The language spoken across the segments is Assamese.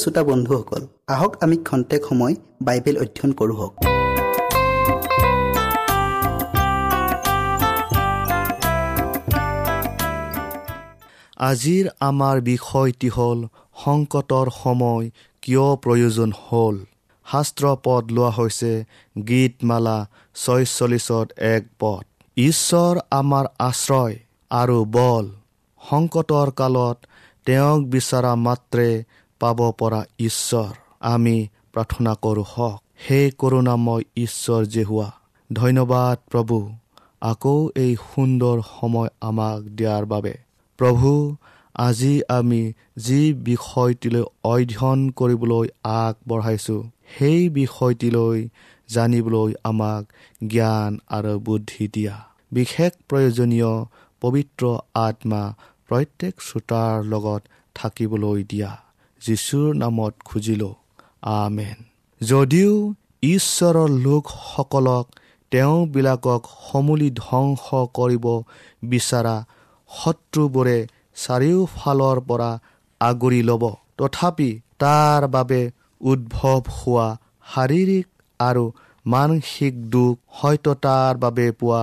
শ্ৰোতা বন্ধুসকল আহক আমি খন্তেক সময় বাইবেল অধ্যয়ন কৰোঁ আজিৰ আমাৰ বিষয়টি হ'ল সংকটৰ সময় কিয় প্ৰয়োজন হ'ল? শাস্ত্ৰ পদ লোৱা হৈছে গীতমালা ছয়চল্লিছত এক পদ। ঈশ্বৰ আমাৰ আশ্ৰয় আৰু বল। সংকটৰ কালত তেওঁক বিচৰা মাত্ৰে পাব পৰা ঈশ্বৰ। আমি প্ৰাৰ্থনা কৰোঁ হওক। সেই কৰোণাময় ঈশ্বৰ যে হোৱা ধন্যবাদ প্ৰভু। আকৌ এই সুন্দৰ সময় আমাক দিয়াৰ বাবে। প্ৰভু আজি আমি যি বিষয়টিলৈ অধ্যয়ন কৰিবলৈ আগবঢ়াইছোঁ সেই বিষয়টিলৈ জানিবলৈ আমাক জ্ঞান আৰু বুদ্ধি দিয়া। বিশেষ প্ৰয়োজনীয় পবিত্ৰ আত্মা প্ৰত্যেক শ্ৰোতাৰ লগত থাকিবলৈ দিয়া। যীশুৰ নামত খুজিলোঁ আমেন। যদিও ঈশ্বৰৰ লোকসকলক তেওঁবিলাকক সমূলি ধ্বংস কৰিব বিচৰা শত্ৰুবোৰে চাৰিওফালৰ পৰা আগুৰি ল'ব। তথাপি তাৰ বাবে উদ্ভৱ হোৱা শাৰীৰিক আৰু মানসিক দুখ সত্যতাৰ বাবে পোৱা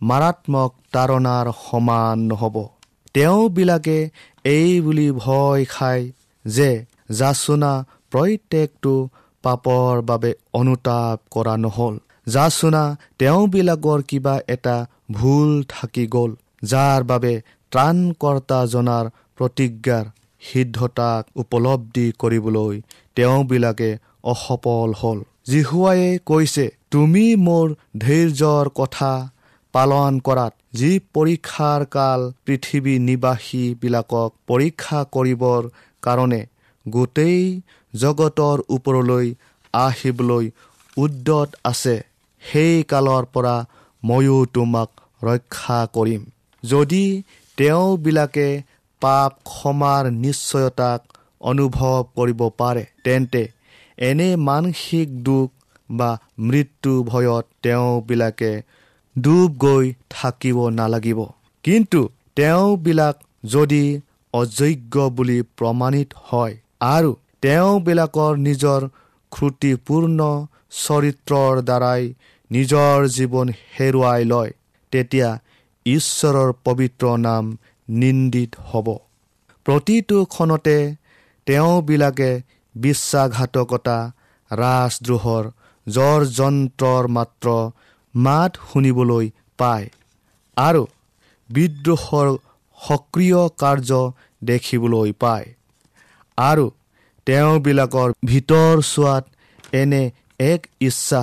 মাৰাত্মক তাৰণাৰ সমান নহ'ব। তেওঁবিলাকে এই বুলি ভয় খায় যে যাচোনা প্ৰত্যেকটো পাপৰ বাবে অনুতাপ কৰা নহ'ল। যাচোনা তেওঁবিলাকৰ কিবা এটা ভুল থাকি গ'ল যাৰ বাবে ত্ৰাণকৰ্তাজনাৰ প্ৰতিজ্ঞাৰ সিদ্ধতাক উপলব্ধি কৰিবলৈ তেওঁবিলাকে অসফল হ'ল। জিহুৱায়ে কৈছে তুমি মোৰ ধৈৰ্যৰ কথা পালন কৰাত যি পৰীক্ষাৰ কাল পৃথিৱী নিবাসীবিলাকক পৰীক্ষা কৰিবৰ কাৰণে গোটেই জগতৰ ওপৰলৈ আহিবলৈ উদ্যত আছে। সেই কালৰ পৰা ময়ো তোমাক ৰক্ষা কৰিম। যদি তেওঁবিলাকে পাপ ক্ষমাৰ নিশ্চয়তাক অনুভৱ কৰিব পাৰে তেন্তে এনে মানসিক দুখ বা মৃত্যু ভয়ত তেওঁবিলাকে ডুব গৈ থাকিব নালাগিব। কিন্তু তেওঁবিলাক যদি অযোগ্য বুলি প্ৰমাণিত হয় আৰু তেওঁবিলাকৰ নিজৰ ত্ৰুটিপূৰ্ণ চৰিত্ৰৰ দ্বাৰাই নিজৰ জীৱন হেৰুৱাই লয়। তেতিয়া ঈশ্বৰৰ পবিত্ৰ নাম নিন্দিত হ'ব। প্ৰতিটো ক্ষণতে তেওঁবিলাকে বিশ্বাসঘাতকতা ৰাজদ্ৰোহৰ জ্বৰ যন্ত্ৰৰ মাত্ৰ মাত শুনিবলৈ পায় আৰু বিদ্ৰোহৰ সক্ৰিয় কাৰ্য দেখিবলৈ পায়। আৰু তেওঁবিলাকৰ ভিতৰ চোৱাত এনে এক ইচ্ছা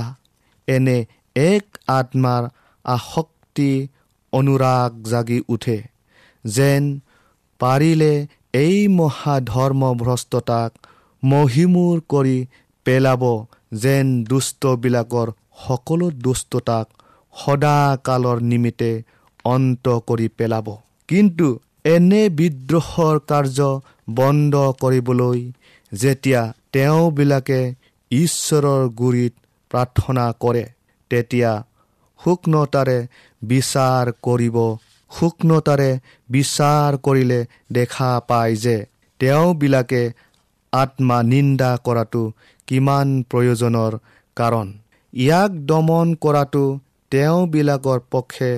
এনে এক আত্মাৰ আসক্তি অনুৰাগ জাগি উঠে যেন পাৰিলে এই মহাধৰ্মভ্ৰষ্টতাক মহিমূৰ কৰি পেলাব যেন দুষ্টবিলাকৰ সকলো দুষ্টতাক সদাকালৰ নিমিত্তে অন্ত কৰি পেলাব। কিন্তু এনে বিদ্ৰোহৰ কাৰ্য বন্ধ কৰিবলৈ যেতিয়া তেওঁবিলাকে ঈশ্বৰৰ গুৰিত প্ৰাৰ্থনা কৰে তেতিয়া সূক্ষ্মতাৰে বিচাৰ কৰিব সূক্ষ্মতাৰে বিচাৰ কৰিলে দেখা পায় যে তেওঁবিলাকে আত্মা নিন্দা কৰাটো কিমান প্ৰয়োজনৰ কাৰণ। ইয়াক দমন কৰাটো তেওঁবিলাকৰ পক্ষে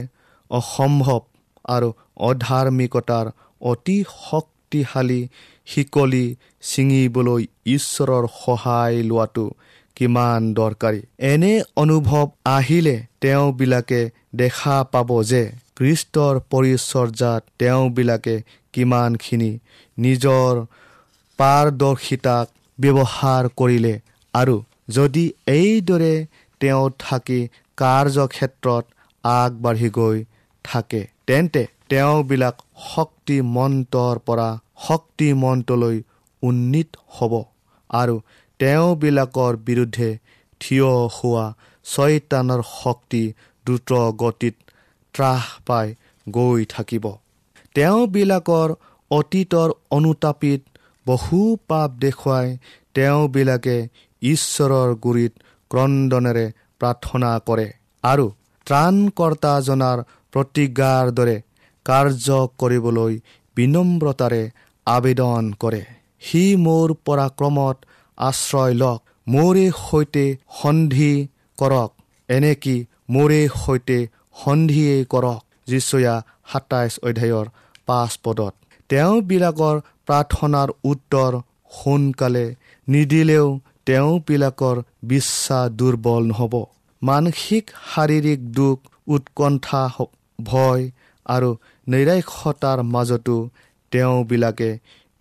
অসম্ভৱ। আৰু অধাৰ্মিকতাৰ অতি শক্তিশালী শিকলি ছিঙিবলৈ ঈশ্বৰৰ সহায় লোৱাটো কিমান দৰকাৰী। এনে অনুভৱ আহিলে তেওঁবিলাকে দেখা পাব যে কৃষ্টৰ পৰিচৰ্যাত তেওঁবিলাকে কিমানখিনি নিজৰ পাৰদৰ্শিতাক ব্যৱহাৰ কৰিলে আৰু যদি এইদৰে তেওঁ থাকি কাৰ্যক্ষেত্ৰত আগবাঢ়ি গৈ থাকে। তেন্তে তেওঁবিলাক শক্তিমন্তৰ পৰা শক্তিমন্তলৈ উন্নীত হ'ব আৰু তেওঁবিলাকৰ বিৰুদ্ধে থিয় হোৱা ছয়তানৰ শক্তি দ্ৰুত গতিত ত্ৰাস পাই গৈ থাকিব। তেওঁবিলাকৰ অতীতৰ অনুতাপিত বহু পাপ দেখুৱাই তেওঁবিলাকে ঈশ্বৰৰ গুৰিত ক্ৰদনেৰে প্ৰাৰ্থনা কৰে আৰু ত্ৰাণকৰ্তাজনাৰ প্ৰতিজ্ঞাৰ দৰে কাৰ্য কৰিবলৈ বিনম্ৰতাৰে আবেদন কৰে। সি মোৰ পৰাক্ৰমত আশ্ৰয় লওক মোৰে সৈতে সন্ধি কৰক এনেকি মোৰে সৈতে সন্ধিয়েই কৰক যিচয়া সাতাইছ অধ্যায়ৰ পাঁচ পদত। তেওঁবিলাকৰ প্ৰাৰ্থনাৰ উত্তৰ সোনকালে নিদিলেও তেওঁবিলাকৰ বিশ্বাস দুৰ্বল নহ'ব। মানসিক শাৰীৰিক দুখ উৎকণ্ঠা ভয় আৰু নৈৰাক্ষতাৰ মাজতো তেওঁবিলাকে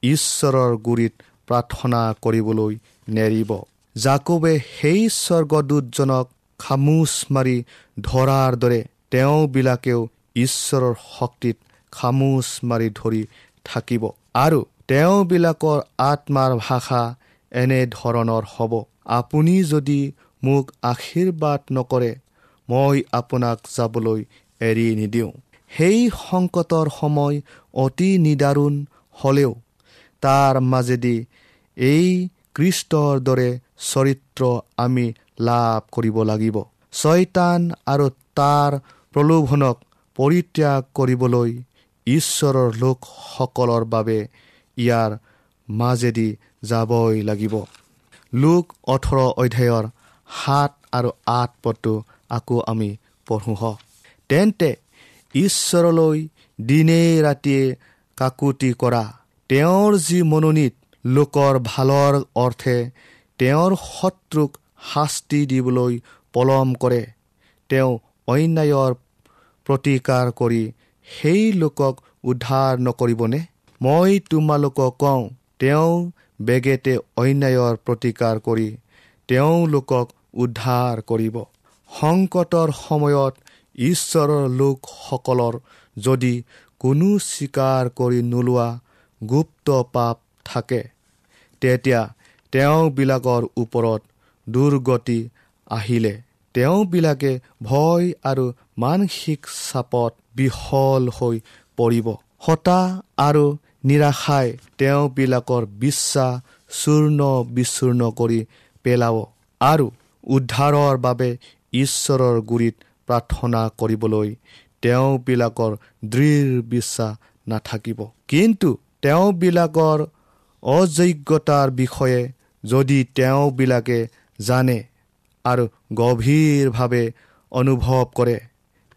ঈশ্বৰৰ গুৰিত প্ৰাৰ্থনা কৰিবলৈ নেৰিব। জাকবে সেই স্বৰ্গদূতজনক খামোচ মাৰি ধৰাৰ দৰে তেওঁবিলাকেও ঈশ্বৰৰ শক্তিত খামোচ মাৰি ধৰি থাকিব আৰু তেওঁবিলাকৰ আত্মাৰ ভাষা এনেধৰণৰ হ'ব। আপুনি যদি মোক আশীৰ্বাদ নকৰে মই আপোনাক যাবলৈ এৰি নিদিওঁ। সেই সংকটৰ সময় অতি নিদাৰুণ হ'লেও তাৰ মাজেদি এই কৃষ্টৰ দৰে চৰিত্ৰ আমি লাভ কৰিব লাগিব। ছয়তান আৰু তাৰ প্ৰলোভনক পৰিত্যাগ কৰিবলৈ ঈশ্বৰৰ লোকসকলৰ বাবে ইয়াৰ মাজেদি যাবই লাগিব। লোক ওঠৰ অধ্যায়ৰ সাত আৰু আঠ পদটো আকৌ আমি পঢ়োঁ হওক তেন্তে ঈশ্বৰলৈ দিনে ৰাতিয়ে কাকুতি কৰা। তেওঁৰ যি মনোনীত লোকৰ ভালৰ অৰ্থে তেওঁৰ শত্ৰুক শাস্তি দিবলৈ পলম কৰে তেওঁ অন্যায়ৰ প্ৰতিকাৰ কৰি সেই লোকক উদ্ধাৰ নকৰিবনে? মই তোমালোকক কওঁ তেওঁ বেগেতে অন্যায়ৰ প্ৰতিকাৰ কৰি তেওঁলোকক উদ্ধাৰ কৰিব। সংকটৰ সময়ত ঈশ্বৰৰ লোকসকলৰ যদি কোনো স্বীকাৰ কৰি নোলোৱা গুপ্ত পাপ থাকে তেতিয়া তেওঁবিলাকৰ ওপৰত দুৰ্গতি আহিলে। তেওঁবিলাকে ভয় আৰু মানসিক চাপত বিফল হৈ পৰিব। হতাশ আৰু নিৰাশাই তেওঁবিলাকৰ বিশ্বাস চূৰ্ণ বিচূৰ্ণ কৰি পেলাব। আৰু উদ্ধাৰৰ বাবে ঈশ্বৰৰ গুৰিত প্ৰাৰ্থনা কৰিবলৈ তেওঁবিলাকৰ দৃঢ় বিশ্বাস নাথাকিব। কিন্তু তেওঁবিলাকৰ অযোগ্যতাৰ বিষয়ে যদি তেওঁবিলাকে জানে আৰু গভীৰভাৱে অনুভৱ কৰে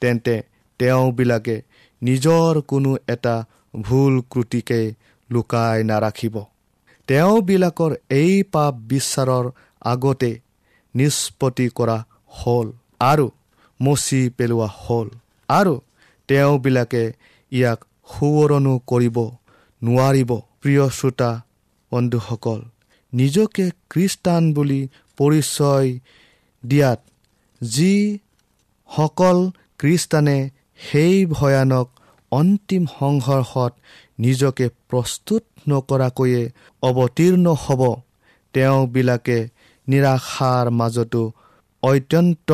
তেন্তে তেওঁবিলাকে নিজৰ কোনো এটা ভুল ক্ৰুটিকে লুকাই নাৰাখিব। তেওঁবিলাকৰ এই পাপ বিশ্বাৰৰ আগতে নিষ্পত্তি কৰা হ'ল আৰু মচি পেলোৱা হ'ল। আৰু তেওঁবিলাকে ইয়াক সোঁৱৰণো কৰিব নোৱাৰিব। প্ৰিয় শ্ৰোতা বন্ধুসকল নিজকে খ্ৰীষ্টান বুলি পৰিচয় দিয়াত যিসকল খ্ৰীষ্টানে সেই ভয়ানক অন্তিম সংঘৰ্ষত নিজকে প্ৰস্তুত নকৰাকৈয়ে অৱতীৰ্ণ হ'ব তেওঁবিলাকে নিৰাশাৰ মাজতো অত্যন্ত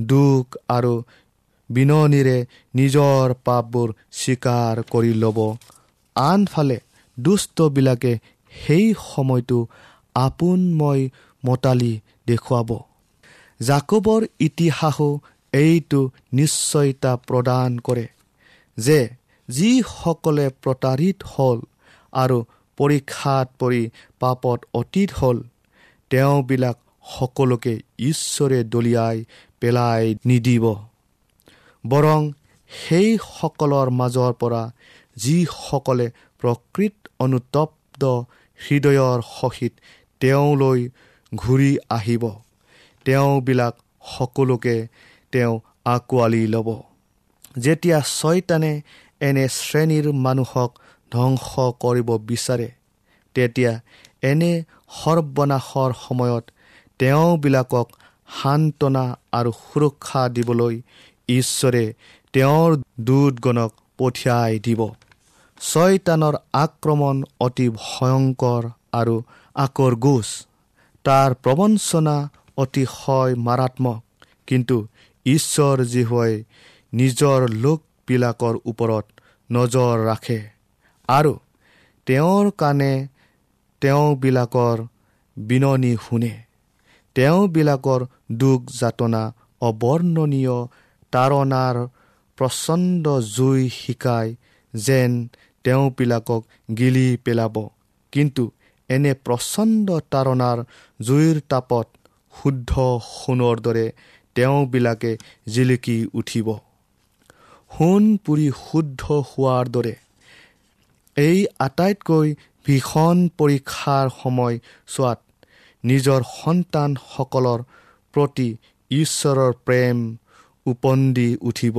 দুখ আৰু বিননিৰে নিজৰ পাপবোৰ স্বীকাৰ কৰি ল'ব। আনফালে দুষ্টবিলাকে সেই সময়টো আপোনময় মতালি দেখুৱাব। জাকবৰ ইতিহাসো এইটো নিশ্চয়তা প্ৰদান কৰে যে যিসকলে প্ৰতাৰিত হ'ল আৰু পৰীক্ষাত পৰি পাপত অতীত হ'ল তেওঁবিলাক সকলোকে ঈশ্বৰে দলিয়াই পেলাই নিদিব। বৰং সেইসকলৰ মাজৰ পৰা যিসকলে প্ৰকৃত অনুতপ্ত হৃদয়ৰ সহিত তেওঁলৈ ঘূৰি আহিব তেওঁবিলাক সকলোকে তেওঁ আঁকোৱালি ল'ব। যেতিয়া ছয়তানে এনে শ্ৰেণীৰ মানুহক ধ্বংস কৰিব বিচাৰে তেতিয়া এনে সৰ্বনাশৰ সময়ত তেওঁবিলাকক সান্তনা আৰু সুৰক্ষা দিবলৈ ঈশ্বৰে তেওঁৰ দূতগণক পঠিয়াই দিব। ছয়তানৰ আক্ৰমণ অতি ভয়ংকৰ আৰু আকৰ গোচ তাৰ প্ৰবঞ্চনা অতিশয় মাৰাত্মক। কিন্তু ঈশ্বৰ জীহুৱাই নিজৰ লোকবিলাকৰ ওপৰত নজৰ ৰাখে আৰু তেওঁৰ কাৰণে তেওঁবিলাকৰ বিননি শুনে। তেওঁবিলাকৰ দুখ যাতনা অৱৰ্ণনীয় তাৰণাৰ প্ৰচণ্ড জুই শিকাই যেন তেওঁবিলাকক গিলি পেলাব। কিন্তু এনে প্ৰচণ্ড তাৰণাৰ জুইৰ তাপত শুদ্ধ সোণৰ দৰে তেওঁবিলাকে জিলিকি উঠিব। সোণ পুৰি শুদ্ধ হোৱাৰ দৰে এই আটাইতকৈ ভীষণ পৰীক্ষাৰ সময়ছোৱাত নিজৰ সন্তানসকলৰ প্ৰতি ঈশ্বৰৰ প্ৰেম উপন্দি উঠিব।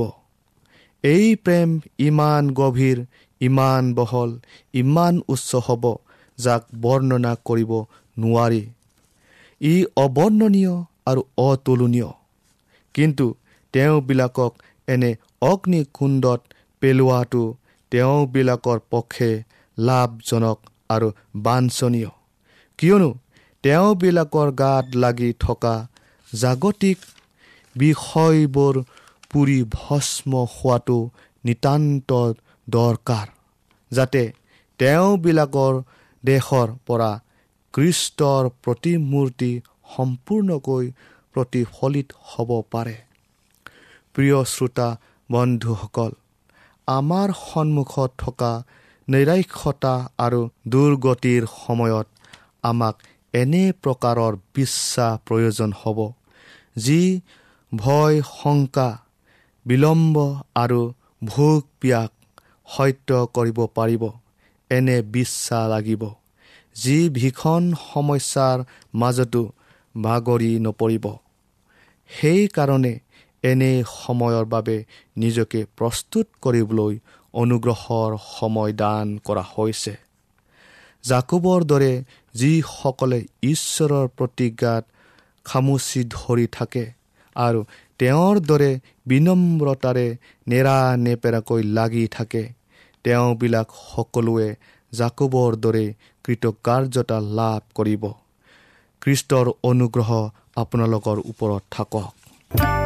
এই প্ৰেম ইমান গভীৰ ইমান বহল ইমান উচ্চ হ'ব যাক বৰ্ণনা কৰিব নোৱাৰি। ই অবৰ্ণনীয় আৰু অতুলনীয়। কিন্তু তেওঁবিলাকক এনে অগ্নিকুণ্ডত পেলোৱাটো তেওঁবিলাকৰ পক্ষে লাভজনক আৰু বাঞ্ছনীয়। কিয়নো তেওঁবিলাকৰ গাত লাগি থকা জাগতিক বিষয়বোৰ পুৰি ভস্ম হোৱাটো নিতান্ত দৰকাৰ যাতে তেওঁবিলাকৰ দেশৰ পৰা কৃষ্টৰ প্ৰতিমূৰ্তি সম্পূৰ্ণকৈ প্ৰতিফলিত হ'ব পাৰে। প্ৰিয় শ্ৰোতা বন্ধুসকল আমাৰ সন্মুখত থকা নৈৰাক্ষতা আৰু দুৰ্গতিৰ সময়ত আমাক এনে প্ৰকাৰৰ বিশ্বাস প্ৰয়োজন হ'ব যি ভয় শংকা বিলম্ব আৰু ভোগ পিয়াক সত্য কৰিব পাৰিব। এনে বিশ্বাস লাগিব যি ভীষণ সমস্যাৰ মাজতো বাগৰি নপৰিব। সেইকাৰণে এনে সময়ৰ বাবে নিজকে প্ৰস্তুত কৰিবলৈ অনুগ্ৰহৰ সময় দান কৰা হৈছে। জাকুবৰ দৰে যিসকলে ঈশ্বৰৰ প্ৰতিজ্ঞাত খামুচি ধৰি থাকে আৰু তেওঁৰ দৰে বিনম্ৰতাৰে নেৰা নেপেৰাকৈ লাগি থাকে তেওঁবিলাক সকলোৱে জাকুবৰ দৰে কৃতকাৰ্যতা লাভ কৰিব। খ্ৰীষ্টৰ অনুগ্ৰহ আপোনালোকৰ ওপৰত থাকক।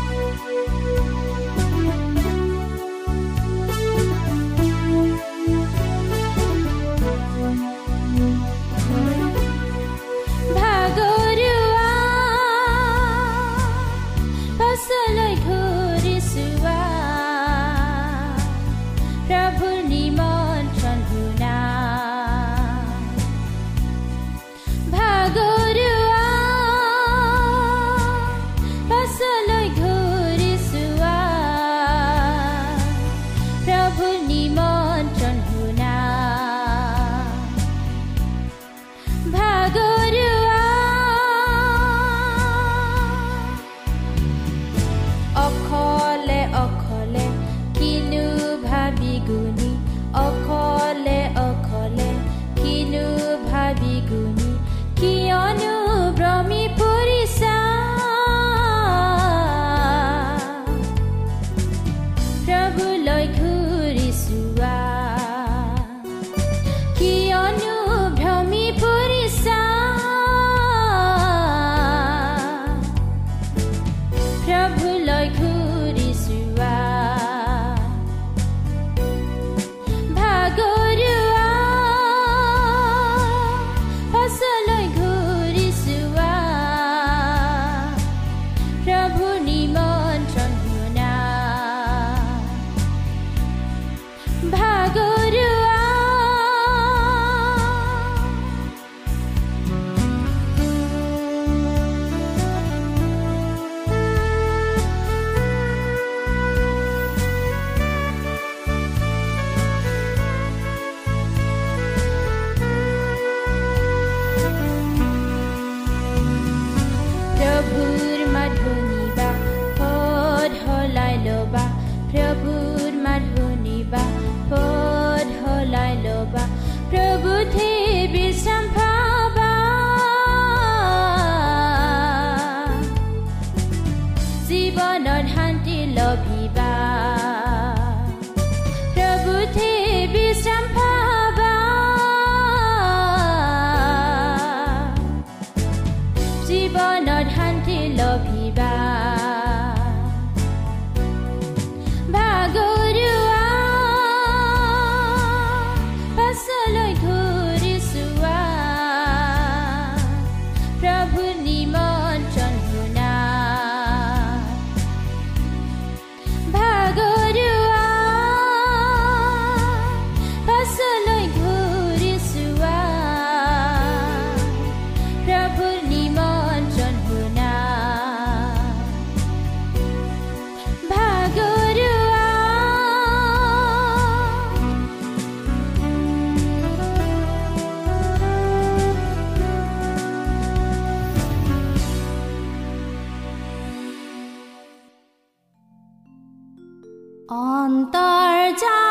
儿家。